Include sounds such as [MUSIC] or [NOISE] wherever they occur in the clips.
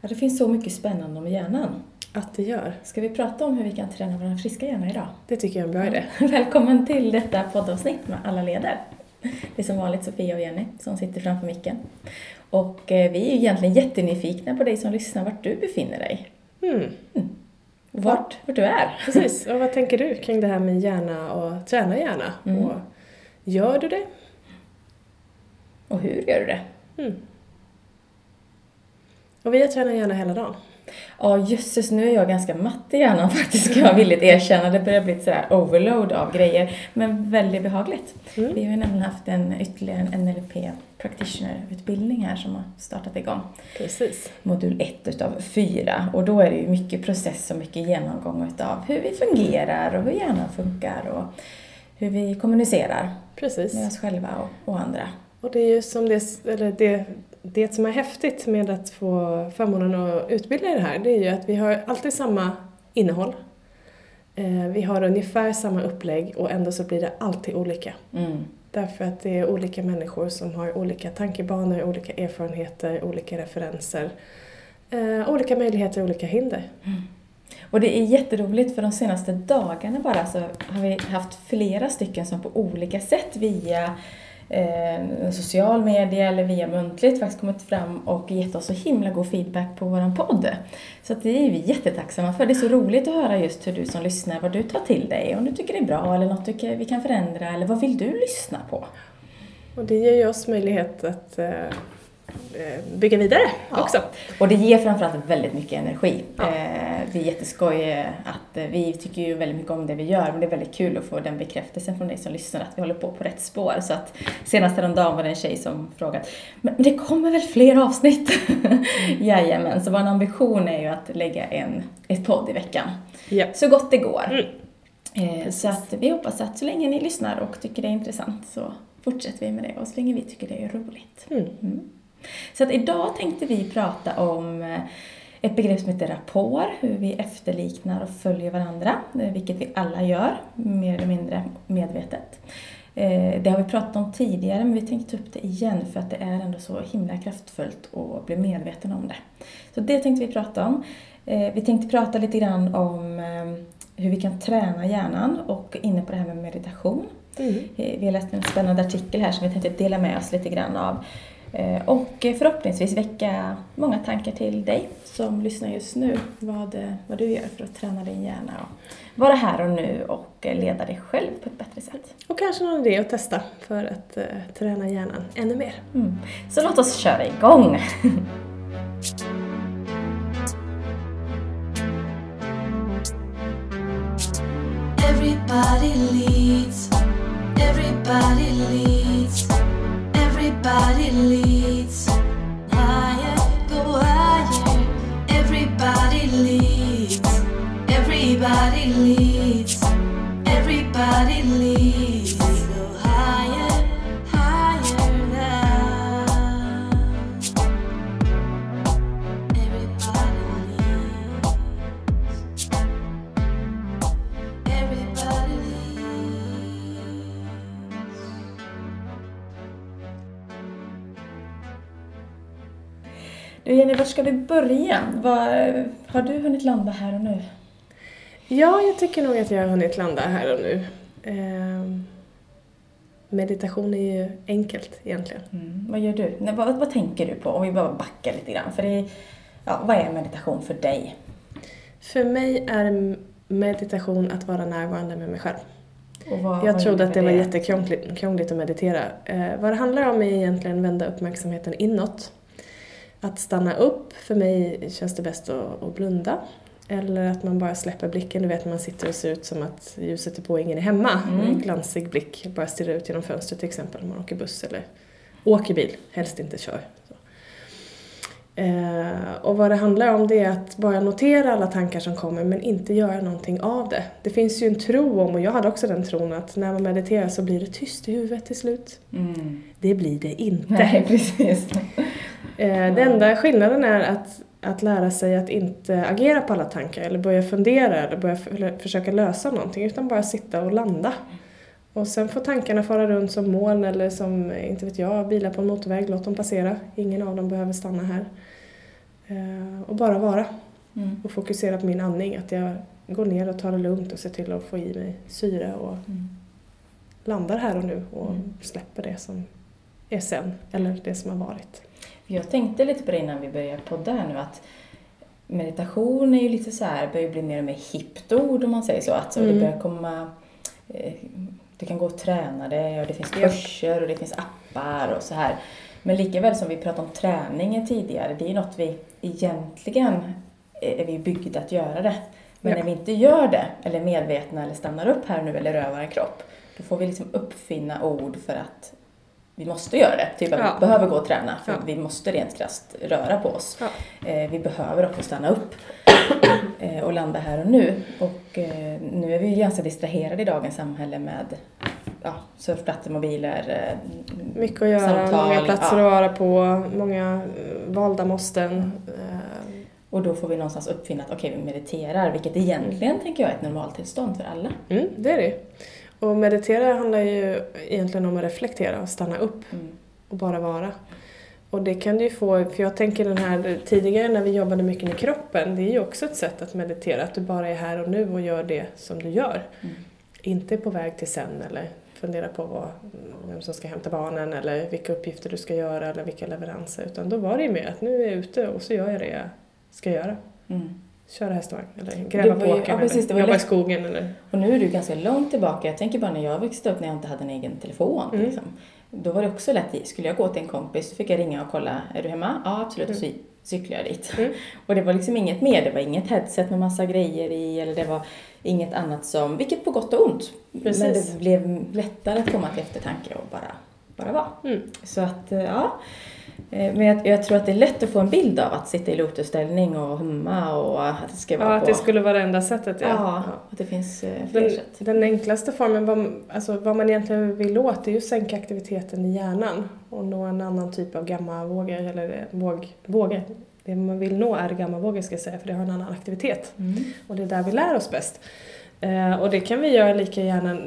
Ja, det finns så mycket spännande med hjärnan. Att det gör. Ska vi prata om hur vi kan träna vår friska hjärna idag? Det tycker jag är en bra idé. [LAUGHS] Välkommen till detta poddavsnitt med alla leder. Det är som vanligt Sofia och Jenny som sitter framför micken. Och eh, vi är ju egentligen jättenyfikna på dig som lyssnar, vart du befinner dig. Mm. Vart, vart du är. Precis, [LAUGHS] och vad tänker du kring det här med hjärna och träna hjärna? Mm. Och gör du det? Och hur gör du det? Mm. Och vi har tränat hjärna hela dagen. Ja, jösses, nu är jag ganska matt i hjärnan [LAUGHS] faktiskt, ska jag villigt erkänna. Det börjar bli ett sådär overload av grejer, men väldigt behagligt. Mm. Vi har ju nämligen haft en ytterligare en NLP practitioner-utbildning här som har startat igång. Precis. Modul 1 utav 4 och då är det ju mycket process och mycket genomgång utav hur vi fungerar och hur hjärnan funkar och hur vi kommunicerar Precis. med oss själva och, och andra. Och det är ju som det, eller det, det som är häftigt med att få förmånen att utbilda i det här, det är ju att vi har alltid samma innehåll. Eh, Vi har ungefär samma upplägg och ändå så blir det alltid olika. Mm. Därför att det är olika människor som har olika tankebanor, olika erfarenheter, olika referenser, eh, olika möjligheter och olika hinder. Och det är jätteroligt för de senaste dagarna bara så har vi haft flera stycken som på olika sätt via eh, social media eller via muntligt faktiskt kommit fram och gett oss så himla god feedback på vår podd. Så att det är vi jättetacksamma för. Det är så roligt att höra just hur du som lyssnar, vad du tar till dig, om du tycker det är bra eller något du tycker vi kan förändra eller vad vill du lyssna på? Och det ger ju oss möjlighet att eh, bygga vidare Ja. också. Och det ger framförallt väldigt mycket energi. Ja. Eh, det är jätteskoj eh, att eh, vi tycker ju väldigt mycket om det vi gör, men det är väldigt kul att få den bekräftelsen från dig som lyssnar att vi håller på på rätt spår. Så att senast häromdagen var det en tjej som frågat, men det kommer väl fler avsnitt? [LAUGHS] Jajamän, så vår ambition är ju att lägga en, ett podd i veckan. Ja. Så gott det går. Mm. Eh, så att vi hoppas att så länge ni lyssnar och tycker det är intressant så fortsätter vi med det och så länge vi tycker det är roligt. Mm. Mm. Så att idag tänkte vi prata om eh, ett begrepp som heter rapport, hur vi efterliknar och följer varandra, eh, vilket vi alla gör, mer eller mindre medvetet. Eh, Det har vi pratat om tidigare, men vi tänkte ta upp det igen för att det är ändå så himla kraftfullt att bli medveten om det. Så det tänkte vi prata om. Vi tänkte prata lite grann om hur vi kan träna hjärnan och inne på det här med meditation. Mm. Vi har läst en spännande artikel här som vi tänkte dela med oss lite grann av. Eh, Och förhoppningsvis väcka många tankar till dig som lyssnar just nu. Vad, eh, vad du gör för att träna din hjärna och vara här och nu och eh, leda dig själv på ett bättre sätt. Och kanske någon idé att testa för att eh, träna hjärnan ännu mer. Mm. Så låt oss köra igång! Everybody leads. Everybody leads. Everybody leads. Jenny, var ska vi börja? Vad, har du hunnit landa här och nu? Ja, jag tycker nog att jag har hunnit landa här och nu. Ehm, meditation är ju enkelt egentligen. Mm. Vad gör du? Nej, vad, vad tänker du på? Om vi bara backar lite grann. För det ja, vad är meditation för dig? För mig är meditation att vara närvarande med mig själv. Vad, Jag vad trodde att det var innebär jättekrångligt krångligt att meditera. Eh, vad det handlar om är egentligen vända uppmärksamheten inåt. Att stanna upp, för mig känns det bäst att, att blunda. Eller att man bara släpper blicken, du vet när man sitter och ser ut som att ljuset är på och ingen är hemma. Mm. En glansig blick, bara stirrar ut genom fönstret till exempel om man åker buss eller åker bil, helst inte kör. Eh, och vad det handlar om det är att bara notera alla tankar som kommer men inte göra någonting av det. Det finns ju en tro om, och jag hade också den tron, att när man mediterar så blir det tyst i huvudet till slut. Mm. Det blir det inte. Nej, precis. Eh, den enda skillnaden är att, att lära sig att inte agera på alla tankar eller börja fundera eller börja försöka lösa någonting utan bara sitta och landa. Och sen får tankarna fara runt som moln eller som, inte vet jag, bilar på en motorväg, låt dem passera. Ingen av dem behöver stanna här. Eh, och bara vara Mm. och fokusera på min andning. Att jag går ner och tar det lugnt och ser till att få i mig syre och Mm. landar här och nu och Mm. släpper det som är sen eller det som har varit. Jag tänkte lite på det innan vi började podda här nu att meditation är ju lite så här, börjar bli mer och mer hippt ord om man säger så. Att så Mm. det börjar komma, eh, du kan gå och träna det och det finns kurser och det finns appar och så här. Men lika väl som vi pratade om träningen tidigare, det är ju något vi egentligen är vi byggda att göra det. Men Ja. när vi inte gör det, eller är medvetna eller stannar upp här nu eller rör vår kropp, då får vi liksom uppfinna ord för att vi måste göra det. Typ att Ja. vi behöver gå och träna för Ja. vi måste rent krasst röra på oss. Ja. Eh, vi behöver också stanna upp [COUGHS] eh, och landa här och nu. Och eh, nu är vi ganska distraherade i dagens samhälle med ja, surfplattor, mobiler, eh, Mycket att göra, samtal, många platser att vara på, många eh, valda måsten. Eh, Och då får vi någonstans uppfinna att okej, vi mediterar, vilket egentligen tänker jag är ett normaltillstånd för alla. Mm, det är det. Och meditera handlar ju egentligen om att reflektera och stanna upp Mm. och bara vara. Och det kan du ju få, för jag tänker den här tidigare när vi jobbade mycket med kroppen, det är ju också ett sätt att meditera, att du bara är här och nu och gör det som du gör. Mm. Inte på väg till sen eller fundera på vad, vem som ska hämta barnen eller vilka uppgifter du ska göra eller vilka leveranser. Utan då var det ju mer att nu är jag ute och så gör jag det jag ska göra. Mm. Köra hästvagn eller gräva på åkern ja, precis, eller jobba i skogen eller... Och nu är du ganska långt tillbaka. Jag tänker bara när jag växte upp när jag inte hade en egen telefon. Mm. Liksom. Då var det också lätt. Skulle jag gå till en kompis så fick jag ringa och kolla. Är du hemma? Ja, absolut. Och så cyklade jag dit. Mm. [LAUGHS] Och det var liksom inget mer. Det var inget headset med massa grejer i. Eller det var inget annat som, vilket på gott och ont. Precis. Men det blev lättare att komma till eftertanke och bara, bara vara. Mm. Så att, eh, ja. Eh, Men jag, jag tror att det är lätt att få en bild av att sitta i lotusställning och humma och att det ska vara Ja, att på... det skulle vara det enda sättet ja, ja. att det finns eh, fler Den, sätt. den enklaste formen, vad, alltså vad man egentligen vill åt, är ju att sänka aktiviteten i hjärnan och nå en annan typ av gammavågor, eller eh, våg, vågor. Det man vill nå är gammavågor ska jag säga, för det har en annan aktivitet. Mm. Och det är där vi lär oss bäst. Och det kan vi göra lika gärna,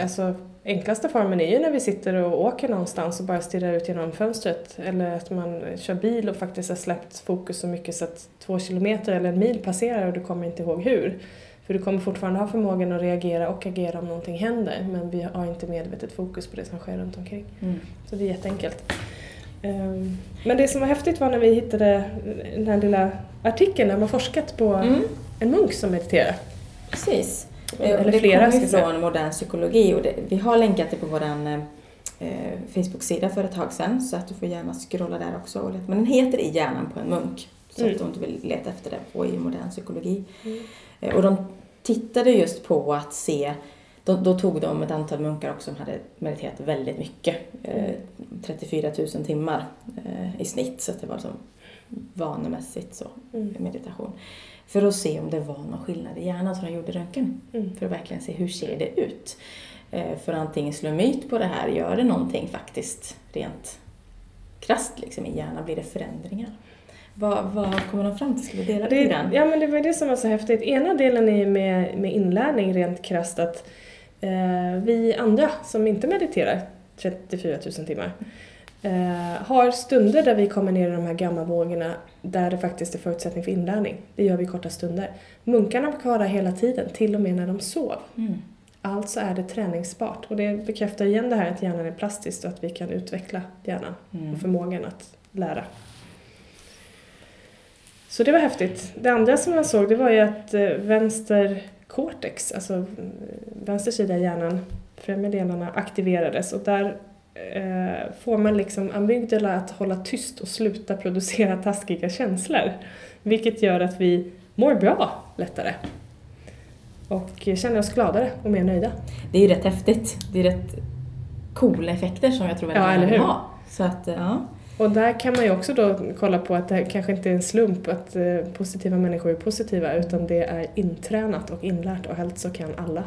alltså enklaste formen är ju när vi sitter och åker någonstans och bara stirrar ut genom fönstret. Eller att man kör bil och faktiskt har släppt fokus så mycket så att två kilometer eller en mil passerar och du kommer inte ihåg hur. För du kommer fortfarande ha förmågan att reagera och agera om någonting händer men vi har inte medvetet fokus på det som sker runt omkring. Mm. Så det är jätteenkelt. Ehm, Men det som var häftigt var när vi hittade den här lilla artikeln där man forskat på Mm. en munk som mediterar. Precis. Eller Eh, det flera, kommer från modern psykologi och det, vi har länkat det på vår eh, Facebook-sida för ett tag sedan så att du får gärna scrolla där också. och leta. Men den heter I hjärnan på en munk. Så Mm. att om du vill leta efter det på i modern psykologi. Mm. Eh, och de tittade just på att se då, då tog de ett antal munkar också som hade mediterat väldigt mycket. Eh, 34 000 timmar eh, i snitt så det var som vanemässigt så, Mm. meditation. För att se om det var någon skillnad i hjärnan så de gjorde röntgen. Mm. För att verkligen se hur ser det ut. Eh, för antingen slå myt på det här, gör det någonting faktiskt rent krasst liksom, i hjärnan, blir det förändringar? Vad, vad kommer de fram till? Ska vi dela Det, grann? ja men det var det som var så häftigt. Ena delen är med, med inlärning rent krasst att eh, vi andra som inte mediterar 34 000 timmar eh, har stunder där vi kommer ner i de här gamma-vågorna där det faktiskt är förutsättning för inlärning. Det gör vi i korta stunder. Munkarna var där hela tiden, till och med när de sov. Mm. Alltså är det träningsbart och det bekräftar igen det här att hjärnan är plastisk och att vi kan utveckla hjärnan Mm. och förmågan att lära. Så det var häftigt. Det andra som jag såg det var ju att eh, vänster cortex, alltså eh, vänster sida i hjärnan, främre delarna aktiverades och där eh, får man liksom amygdala att hålla tyst och sluta producera taskiga känslor. Vilket gör att vi mår bra lättare. Och känner oss gladare och mer nöjda. Det är ju rätt häftigt. Det är rätt coola effekter som jag tror väldigt många vill ha. Så att, ja. Och där kan man ju också då kolla på att det kanske inte är en slump att eh, positiva människor är positiva utan det är intränat och inlärt och helst så kan alla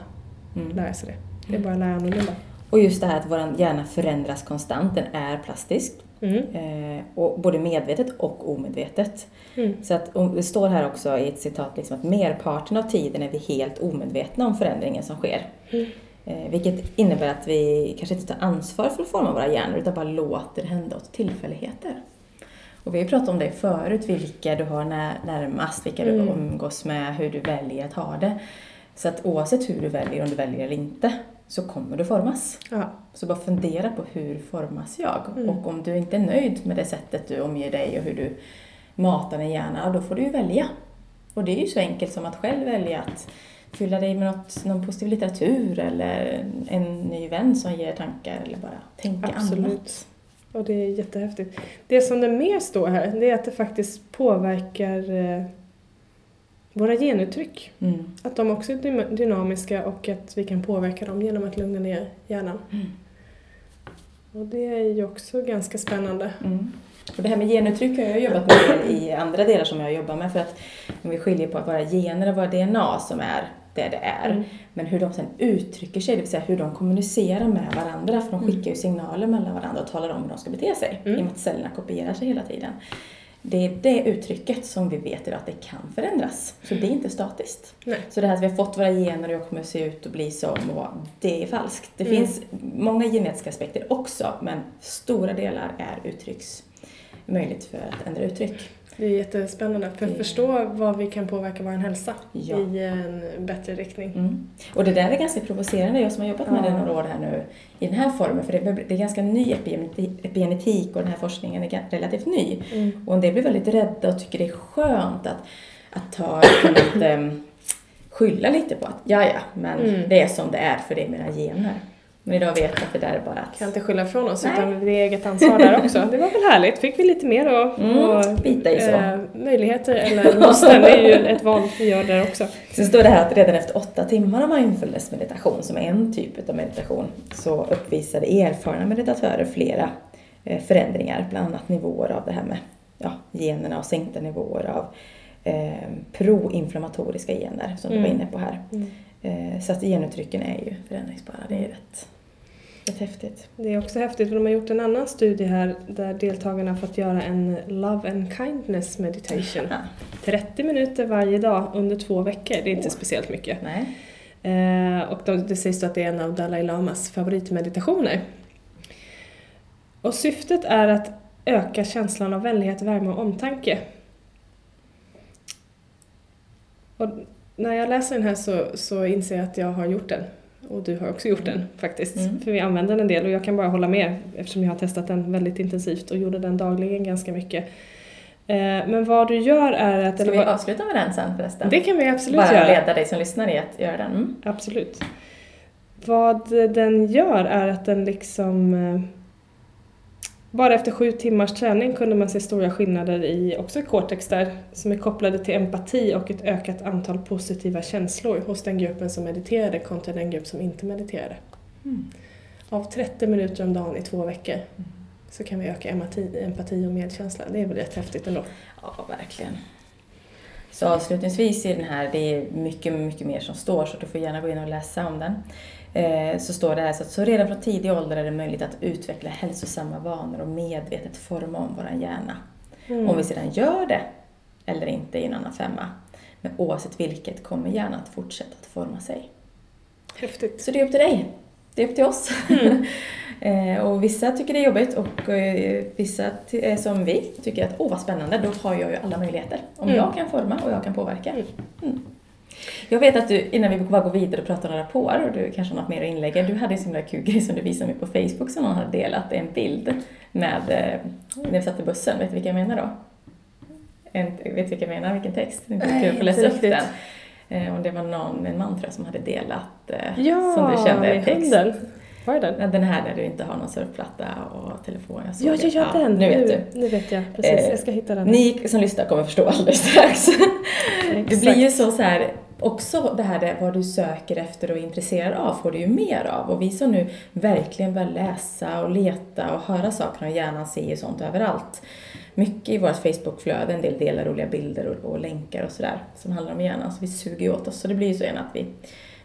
Mm. lära sig det. Det är bara att lära annorlunda. Och just det här att vår hjärna förändras konstant, den är plastisk. Mm. Eh, och både medvetet och omedvetet. Mm. Så att, det står här också i ett citat liksom att merparten av tiden är vi helt omedvetna om förändringen som sker. Mm. Eh, vilket innebär att vi kanske inte tar ansvar för att forma våra hjärnor utan bara låter det hända åt tillfälligheter. Och vi har ju pratat om det förut, vilka du har när, närmast, vilka Mm. du umgås med, hur du väljer att ha det. Så att oavsett hur du väljer, om du väljer eller inte, så kommer du formas. Ja. Så bara fundera på hur formas jag? Mm. Och om du inte är nöjd med det sättet du omger dig och hur du matar din hjärna, då får du ju välja. Och det är ju så enkelt som att själv välja att fylla dig med något, någon positiv litteratur eller en ny vän som ger tankar eller bara tänka Absolut. annat. Och det är jättehäftigt. Det som det mer står här, det är att det faktiskt påverkar eh, våra genuttryck. Mm. Att de också är dy- dynamiska och att vi kan påverka dem genom att lugna ner hjärnan. Mm. Och det är ju också ganska spännande. Mm. Och det här med genuttryck har jag jobbat med i andra delar som jag jobbar med för att om vi skiljer på våra gener och våra DNA som är det det är, Mm. men hur de sen uttrycker sig, det vill säga hur de kommunicerar med varandra, för de Mm. skickar ju signaler mellan varandra och talar om hur de ska bete sig, Mm. i och med att cellerna kopierar sig hela tiden. Det är det uttrycket som vi vet idag att det kan förändras, så det är inte statiskt. Nej. Så det här att vi har fått våra gener och jag kommer att se ut och bli som och det är falskt. Det Mm. finns många genetiska aspekter också, men stora delar är uttrycks möjligt för att ändra uttryck. Det är jättespännande för att förstå vad vi kan påverka vår hälsa Ja. i en bättre riktning. Mm. Och det där är ganska provocerande, jag som har jobbat med Ja. det några år här nu i den här formen, för det är, ganska ny epigeneti- epigenetik och den här forskningen är relativt ny. Mm. Och en del blir väldigt rädda och tycker det är skönt att, att ta, att ähm, skylla lite på att ja, ja, men Mm. det är som det är för det är mina gener. Men idag vet att det där är bara att Kan inte skylla ifrån oss Nej. utan det är eget ansvar där också. Det var väl härligt, fick vi lite mer och, Mm, och bita i så. eh, möjligheter eller måsten, det är ju ett val vi gör där också. Sen står det här att redan efter åtta timmar av mindfulness meditation, som är en typ av meditation, så uppvisade erfarna meditatörer flera eh, förändringar, bland annat nivåer av det här med ja, generna och sänkta nivåer av eh, proinflammatoriska gener, som du var Mm. inne på här. Eh, så att genuttrycken är ju förändringsbara, det är rätt, rätt häftigt. Det är också häftigt för de har gjort en annan studie här där deltagarna har fått göra en Love and Kindness meditation. Ja. 30 minuter varje dag under två veckor, det är inte Åh. speciellt mycket. Nej. Eh, och de, det sägs då att det är en av Dalai Lamas favoritmeditationer. Och syftet är att öka känslan av vänlighet, värme och omtanke. Och när jag läser den här så, så inser jag att jag har gjort den. Och du har också gjort den faktiskt. Mm. För vi använder den en del och jag kan bara hålla med eftersom jag har testat den väldigt intensivt och gjorde den dagligen ganska mycket. Eh, men vad du gör är att... Ska vi vad, avsluta med den sen förresten? det kan vi absolut Bara göra. leda dig som lyssnar i att göra den. Mm. Absolut. Vad den gör är att den liksom... Bara efter sju timmars träning kunde man se stora skillnader i också cortex där, som är kopplade till empati och ett ökat antal positiva känslor hos den gruppen som mediterade kontra den grupp som inte mediterade. Mm. Av 30 minuter om dagen i två veckor så kan vi öka empati, empati och medkänsla. Det är väl rätt häftigt ändå. Ja, verkligen. Så avslutningsvis i den här, det är mycket, mycket mer som står så du får gärna gå in och läsa om den. Eh, så står det här så att så redan från tidig ålder är det möjligt att utveckla hälsosamma vanor och medvetet forma om vår hjärna. Mm. Om vi sedan gör det eller inte i en annan femma. Men oavsett vilket kommer hjärnan att fortsätta att forma sig. Häftigt. Så det är upp till dig. Det är upp till oss. [LAUGHS] eh, och vissa tycker det är jobbigt och eh, vissa som vi tycker att åh vad spännande, då har jag ju alla möjligheter. Om Mm. jag kan forma och jag kan påverka. Mm. Jag vet att du, innan vi bara går vidare och pratar om rapport, och du kanske har något mer att inlägga, du hade en sån där kul grej som du visade mig på Facebook som någon hade delat, en bild med, eh, när vi satt i bussen, vet du vilka jag menar då? En, vet du vilka jag menar, vilken text? Det är inte kul att inte läsa upp den. Eh, och det var någon, en man tror jag, som hade delat, eh, Ja, som du kände, text. hunden. Var det den? Den här där du inte har någon surfplatta och telefon. Jag såg Ja, ja, ja, den! Nu vet du. Nu vet jag, precis. Eh, jag ska hitta den. Ni som lyssnar kommer förstå alldeles strax. [LAUGHS] Det blir ju så, så här, också det här vad du söker efter och är intresserad av får du ju mer av. Och vi som nu verkligen börjar läsa och leta och höra saker om hjärnan ser ju sånt överallt. Mycket i vårt Facebookflöde, en del delar roliga bilder och, och länkar och sådär som handlar om hjärnan. Så vi suger ju åt oss. Så det blir ju så gärna att vi,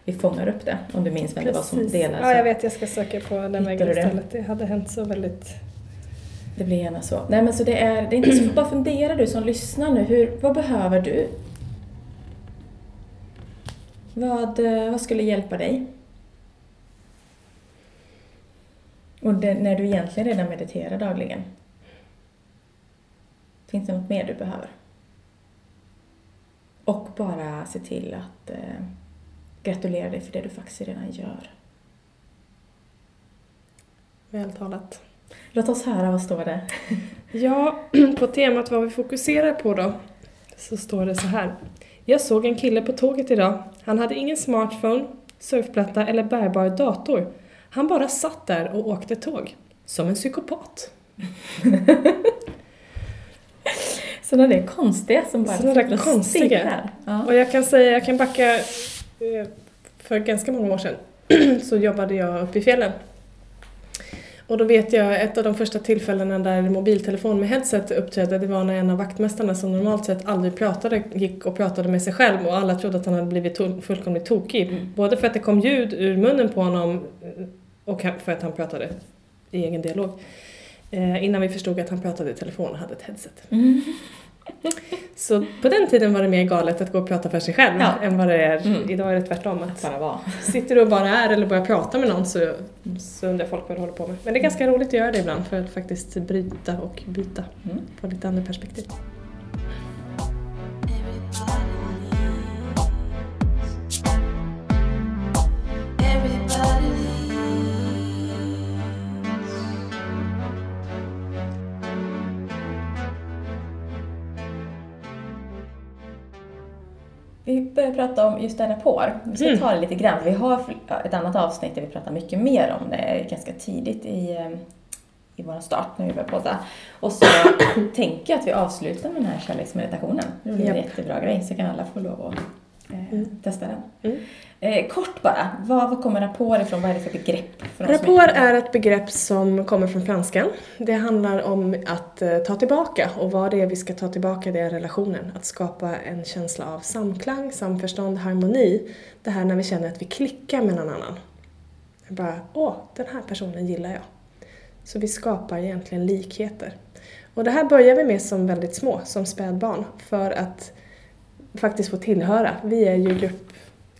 vi fångar upp det. Om du minns vem det var som delade. Ja, jag vet. Jag ska söka på den vägen istället. Det hade hänt så väldigt... Det blir gärna så. Nej men så det är, det är inte så, bara fundera du som lyssnar nu, hur, vad behöver du? Vad, eh, vad skulle hjälpa dig? Och det, när du egentligen redan mediterar dagligen. Finns det något mer du behöver? Och bara se till att eh, gratulera dig för det du faktiskt redan gör. Vältalat. Låt oss höra, vad står det? Ja, [CLEARS THROAT] på temat vad vi fokuserar på då, så står det så här. Jag såg en kille på tåget idag. Han hade ingen smartphone, surfplatta eller bärbar dator. Han bara satt där och åkte tåg. Som en psykopat. [LAUGHS] Sådana där konstiga som bara Sådana där konstiga. Ja. Och jag kan säga, jag kan backa eh, för ganska många år sedan [CLEARS THROAT] så jobbade jag uppe i fjällen. Och då vet jag ett av de första tillfällena där mobiltelefon med headset uppträdde, det var när en av vaktmästarna som normalt sett aldrig pratade, gick och pratade med sig själv och alla trodde att han hade blivit to- fullkomligt tokig. Både för att det kom ljud ur munnen på honom och för att han pratade i egen dialog. Eh, innan vi förstod att han pratade i telefon och hade ett headset. Så på den tiden var det mer galet att gå och prata för sig själv Ja. än vad det är Mm. idag är det tvärtom. Att Bara vara. sitter du och bara är eller börjar prata med någon så, så undrar folk vad du håller på med. Men det är ganska roligt att göra det ibland för att faktiskt bryta och byta Mm. på lite andra perspektiv. Vi prata om just en rapport. Vi ska Mm. ta det lite grann. Vi har ett annat avsnitt där vi pratar mycket mer om det ganska tidigt i, eh, i vår start när vi börjar podda. Och så tänker jag att vi avslutar med den här kärleksmeditationen. Det blir en jättebra grej så kan alla få lov att eh, Mm. testa den. Mm. Eh, kort bara, vad, vad kommer rapport ifrån? Vad är det för begrepp? För Rapport är ett begrepp som kommer från franskan. Det handlar om att eh, ta tillbaka och vad det är vi ska ta tillbaka det är relationen. Att skapa en känsla av samklang, samförstånd, harmoni. Det här när vi känner att vi klickar med någon annan. Bara, åh, den här personen gillar jag. Så vi skapar egentligen likheter. Och det här börjar vi med som väldigt små, som spädbarn, för att faktiskt få tillhöra. Vi är ju grupp,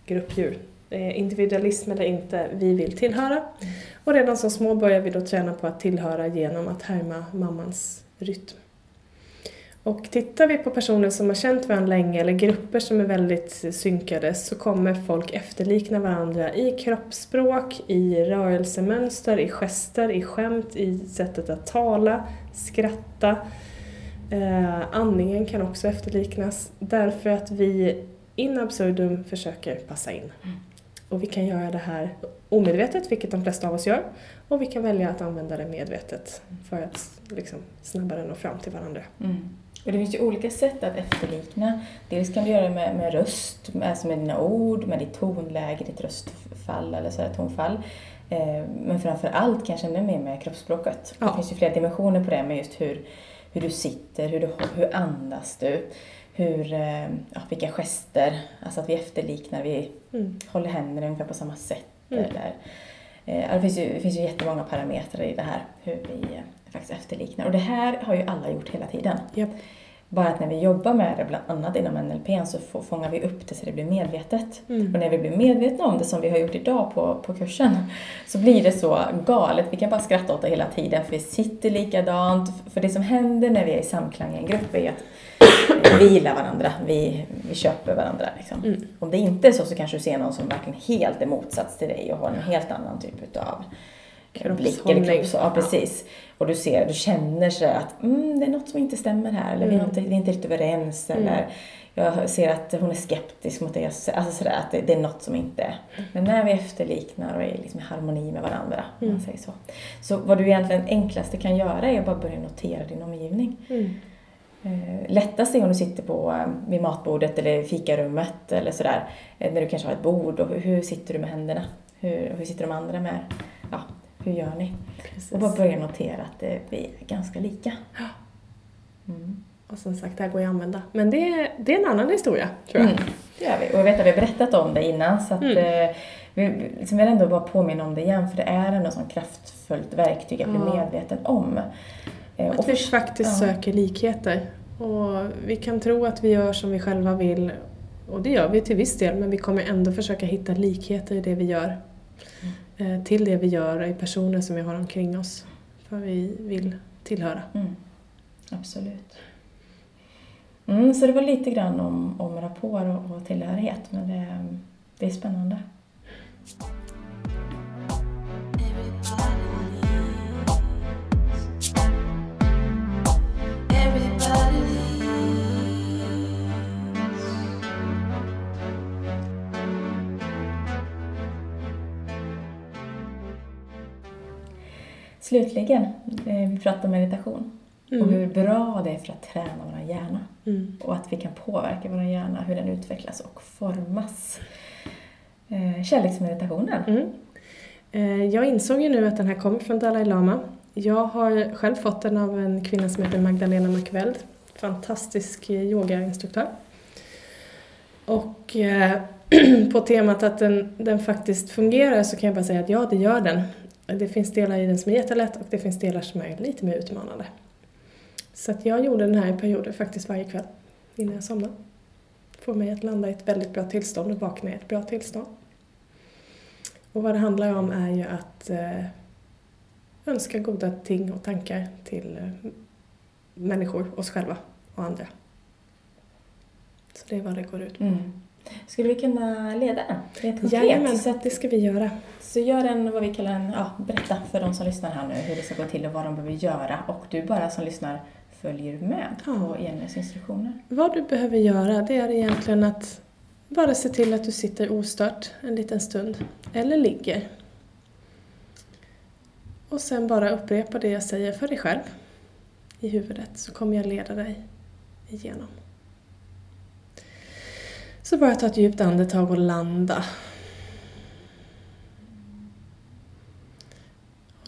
gruppdjur. Individualism eller inte, vi vill tillhöra. Och redan som små börjar vi då träna på att tillhöra genom att härma mammans rytm. Och tittar vi på personer som har känt varandra länge eller grupper som är väldigt synkade så kommer folk efterlikna varandra i kroppsspråk, i rörelsemönster, i gester, i skämt, i sättet att tala, skratta. Eh, andningen kan också efterliknas därför att vi in absurdum försöker passa in. Och vi kan göra det här omedvetet, vilket de flesta av oss gör, och vi kan välja att använda det medvetet för att liksom, snabbare nå fram till varandra. Mm. Och det finns ju olika sätt att efterlikna. Dels kan du göra det med, med röst, med, alltså med dina ord, med ditt tonläge, ditt röstfall eller sådär tonfall. Eh, men framför allt kanske ännu mer med kroppsspråket. Det Ja. finns ju flera dimensioner på det med just hur, hur du sitter, hur, du, hur andas du, hur, eh, ja, vilka gester, alltså att vi efterliknar, vi Mm. håller händerna ungefär på samma sätt. Mm. Eller, eh, ja, det, finns ju, det finns ju jättemånga parametrar i det här, hur vi eh, faktiskt efterliknar. Och det här har ju alla gjort hela tiden. Japp. Bara att när vi jobbar med det, bland annat inom NLP, så få- fångar vi upp det så det blir medvetet. Mm. Och när vi blir medvetna om det, som vi har gjort idag på, på kursen, så blir det så galet. Vi kan bara skratta åt det hela tiden, för vi sitter likadant. För det som händer när vi är i samklang i en grupp är att vi gillar varandra, vi, vi köper varandra. Liksom. Mm. Om det inte är så, så kanske du ser någon som verkligen helt är motsats till dig och har en helt annan typ utav blick eller kropps... Ja, precis. Och du ser, du känner så att mm, det är något som inte stämmer här, eller vi, har Mm. inte, vi är inte riktigt överens, Mm. eller jag ser att hon är skeptisk mot det jag säger. Alltså sådär, att det, det är något som inte... Men när vi efterliknar och är liksom i harmoni med varandra, Mm. man säger så. Så vad du egentligen enklaste kan göra är att bara börja notera din omgivning. Mm. Eh, lättast är om du sitter på, eh, vid matbordet eller fikarummet eller sådär. Eh, när du kanske har ett bord och hur, hur sitter du med händerna? Hur, hur sitter de andra med? Ja, hur gör ni? Precis. Och bara börja notera att vi är ganska lika. Mm. Och som sagt, det här går ju att använda. Men det, det är en annan historia, tror jag. Mm, det gör vi. Och jag vet att vi har berättat om det innan så att Mm. eh, vi vi liksom vill ändå bara påminna om det igen för det är ändå ett kraftfullt verktyg att bli Ja. medveten om. Eh, Att vi först- faktiskt ja. söker likheter. Och vi kan tro att vi gör som vi själva vill, och det gör vi till viss del, men vi kommer ändå försöka hitta likheter i det vi gör. Eh, Eh, till det vi gör i personer som vi har omkring oss. För vi vill tillhöra. Mm. Absolut. Mm, så det var lite grann om, om rapport och, och tillhörighet, men det, det är spännande. Slutligen, eh, vi pratade om meditation och Mm. hur bra det är för att träna vår hjärna Mm. och att vi kan påverka vår hjärna, hur den utvecklas och formas. Eh, Kärleksmeditationen. Mm. Eh, Jag insåg ju nu att den här kommer från Dalai Lama. Jag har själv fått den av en kvinna som heter Magdalena McVeld. Fantastisk yogainstruktör. Och [CLEARS THROAT] på temat att den, den faktiskt fungerar så kan jag bara säga att ja, det gör den. Det finns delar i den som är jättelätt och det finns delar som är lite mer utmanande. Så att jag gjorde den här i perioder faktiskt varje kväll innan jag somnade. Får mig att landa i ett väldigt bra tillstånd och vakna i ett bra tillstånd. Och vad det handlar om är ju att eh, önska goda ting och tankar till eh, människor, oss själva och andra. Så det är vad det går ut på. Mm. Skulle vi kunna leda den? Rent konkret? Jajamän, Så, att, det ska vi göra. så gör en, vad vi kallar en, ja, berätta för de som lyssnar här nu hur det ska gå till och vad de behöver göra. Och du bara som lyssnar följer med Ja. på Jennys instruktioner. Vad du behöver göra det är egentligen att bara se till att du sitter ostört en liten stund, eller ligger. Och sen bara upprepa det jag säger för dig själv i huvudet så kommer jag leda dig igenom. Så bara ta ett djupt andetag och landa.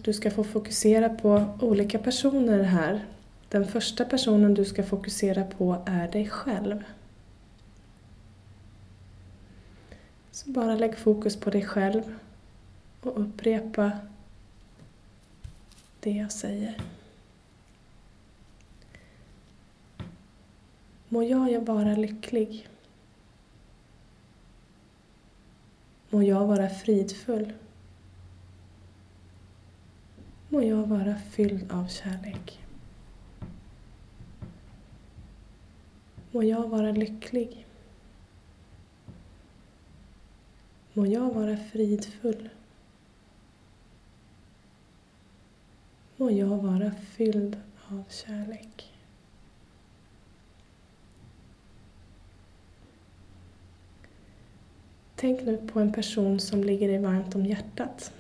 Du ska få fokusera på olika personer här. Den första personen du ska fokusera på är dig själv. Så bara lägg fokus på dig själv och upprepa det jag säger. Må jag vara lycklig. Må jag vara fridfull. Må jag vara fylld av kärlek. Må jag vara lycklig. Må jag vara fridfull. Må jag vara fylld av kärlek. Tänk nu på en person som ligger dig varmt om hjärtat.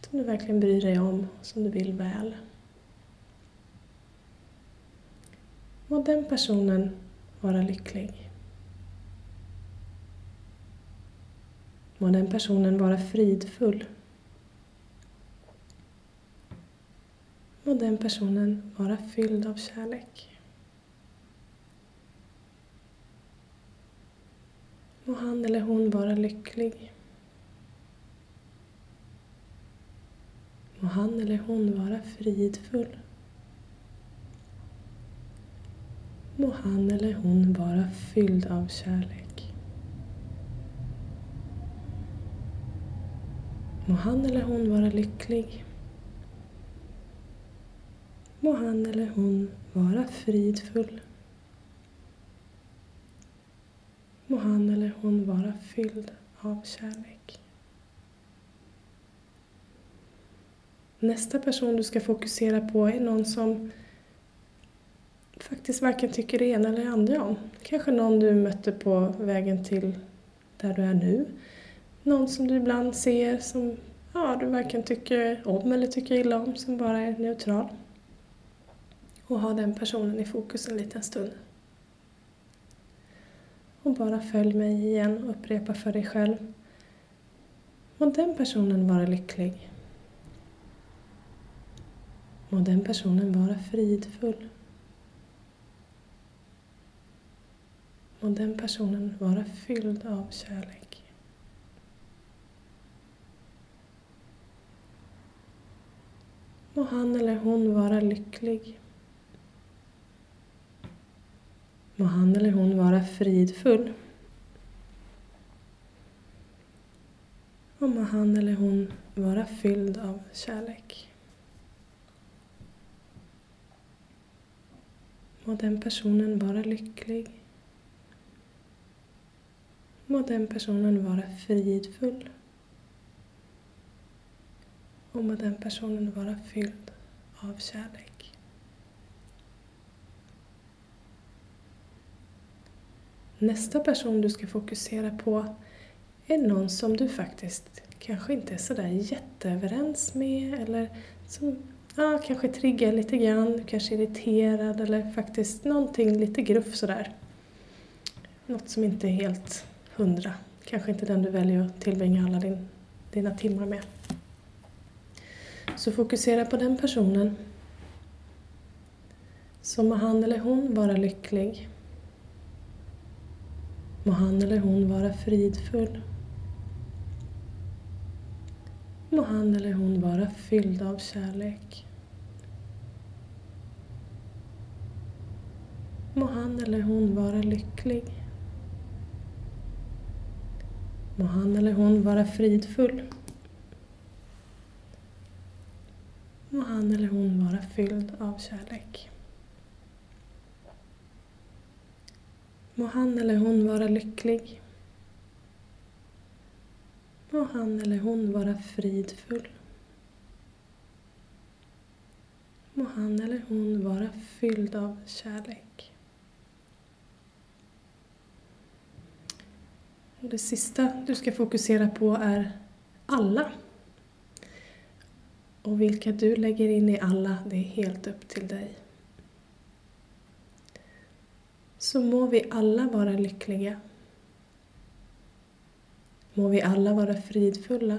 Som du verkligen bryr dig om, som du vill väl. Må den personen vara lycklig. Må den personen vara fridfull. Må den personen vara fylld av kärlek. Må han eller hon vara lycklig. Må han eller hon vara fridfull. Må han eller hon vara fylld av kärlek. Må han eller hon vara lycklig. Må han eller hon vara fridfull. Må han eller hon vara fylld av kärlek. Nästa person du ska fokusera på är någon som faktiskt varken tycker det ena eller det andra om. Kanske någon du mötte på vägen till där du är nu. Någon som du ibland ser som ja, du varken tycker om eller tycker illa om, som bara är neutral. Och ha den personen i fokus en liten stund. Bara följ mig igen och upprepa för dig själv. Må den personen vara lycklig. Må den personen vara fridfull. Må den personen vara fylld av kärlek. Må han eller hon vara lycklig. Må han eller hon vara fridfull. Och må han eller hon vara fylld av kärlek. Må den personen vara lycklig. Må den personen vara fridfull. Och må den personen vara fylld av kärlek. Nästa person du ska fokusera på är någon som du faktiskt kanske inte är sådär jätteöverens med eller som ja, kanske triggar lite grann, kanske är irriterad eller faktiskt någonting lite gruff sådär. Något som inte är helt hundra. Kanske inte den du väljer att tillbringa alla din, dina timmar med. Så fokusera på den personen. Så må han eller hon vara lycklig. Må han eller hon vara fridfull. Må han eller hon vara fylld av kärlek. Må han eller hon vara lycklig. Må han eller hon vara fridfull. Må han eller hon vara fylld av kärlek. Må han eller hon vara lycklig. Må han eller hon vara fridfull. Må han eller hon vara fylld av kärlek. Och det sista du ska fokusera på är alla. Och vilka du lägger in i alla, det är helt upp till dig. Så må vi alla vara lyckliga. Må vi alla vara fridfulla.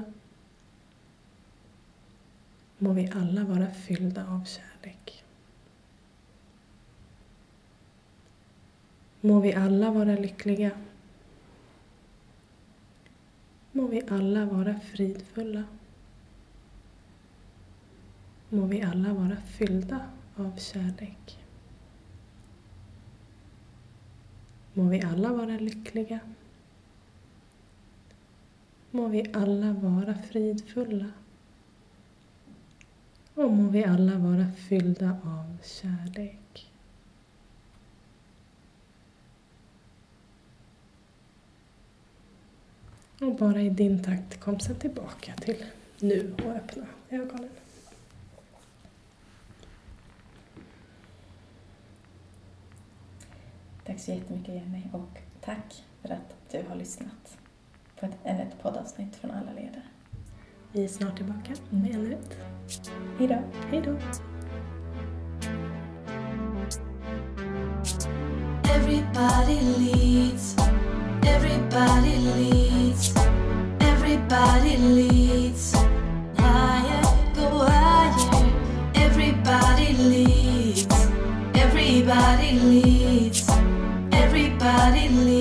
Må vi alla vara fyllda av kärlek. Må vi alla vara lyckliga. Må vi alla vara fridfulla. Må vi alla vara fyllda av kärlek. Må vi alla vara lyckliga. Må vi alla vara fridfulla. Och må vi alla vara fyllda av kärlek. Och bara i din takt kom sen tillbaka till nu och öppna ögonen. Tack så jättemycket Jenny och tack för att du har lyssnat på ett, ännu ett poddavsnitt från alla ledare. Vi är snart tillbaka med ännu ett. Hej då! Hej då! Everybody leads. Everybody leads. Everybody leads. Higher, go higher. Everybody leads. Everybody leads. suddenly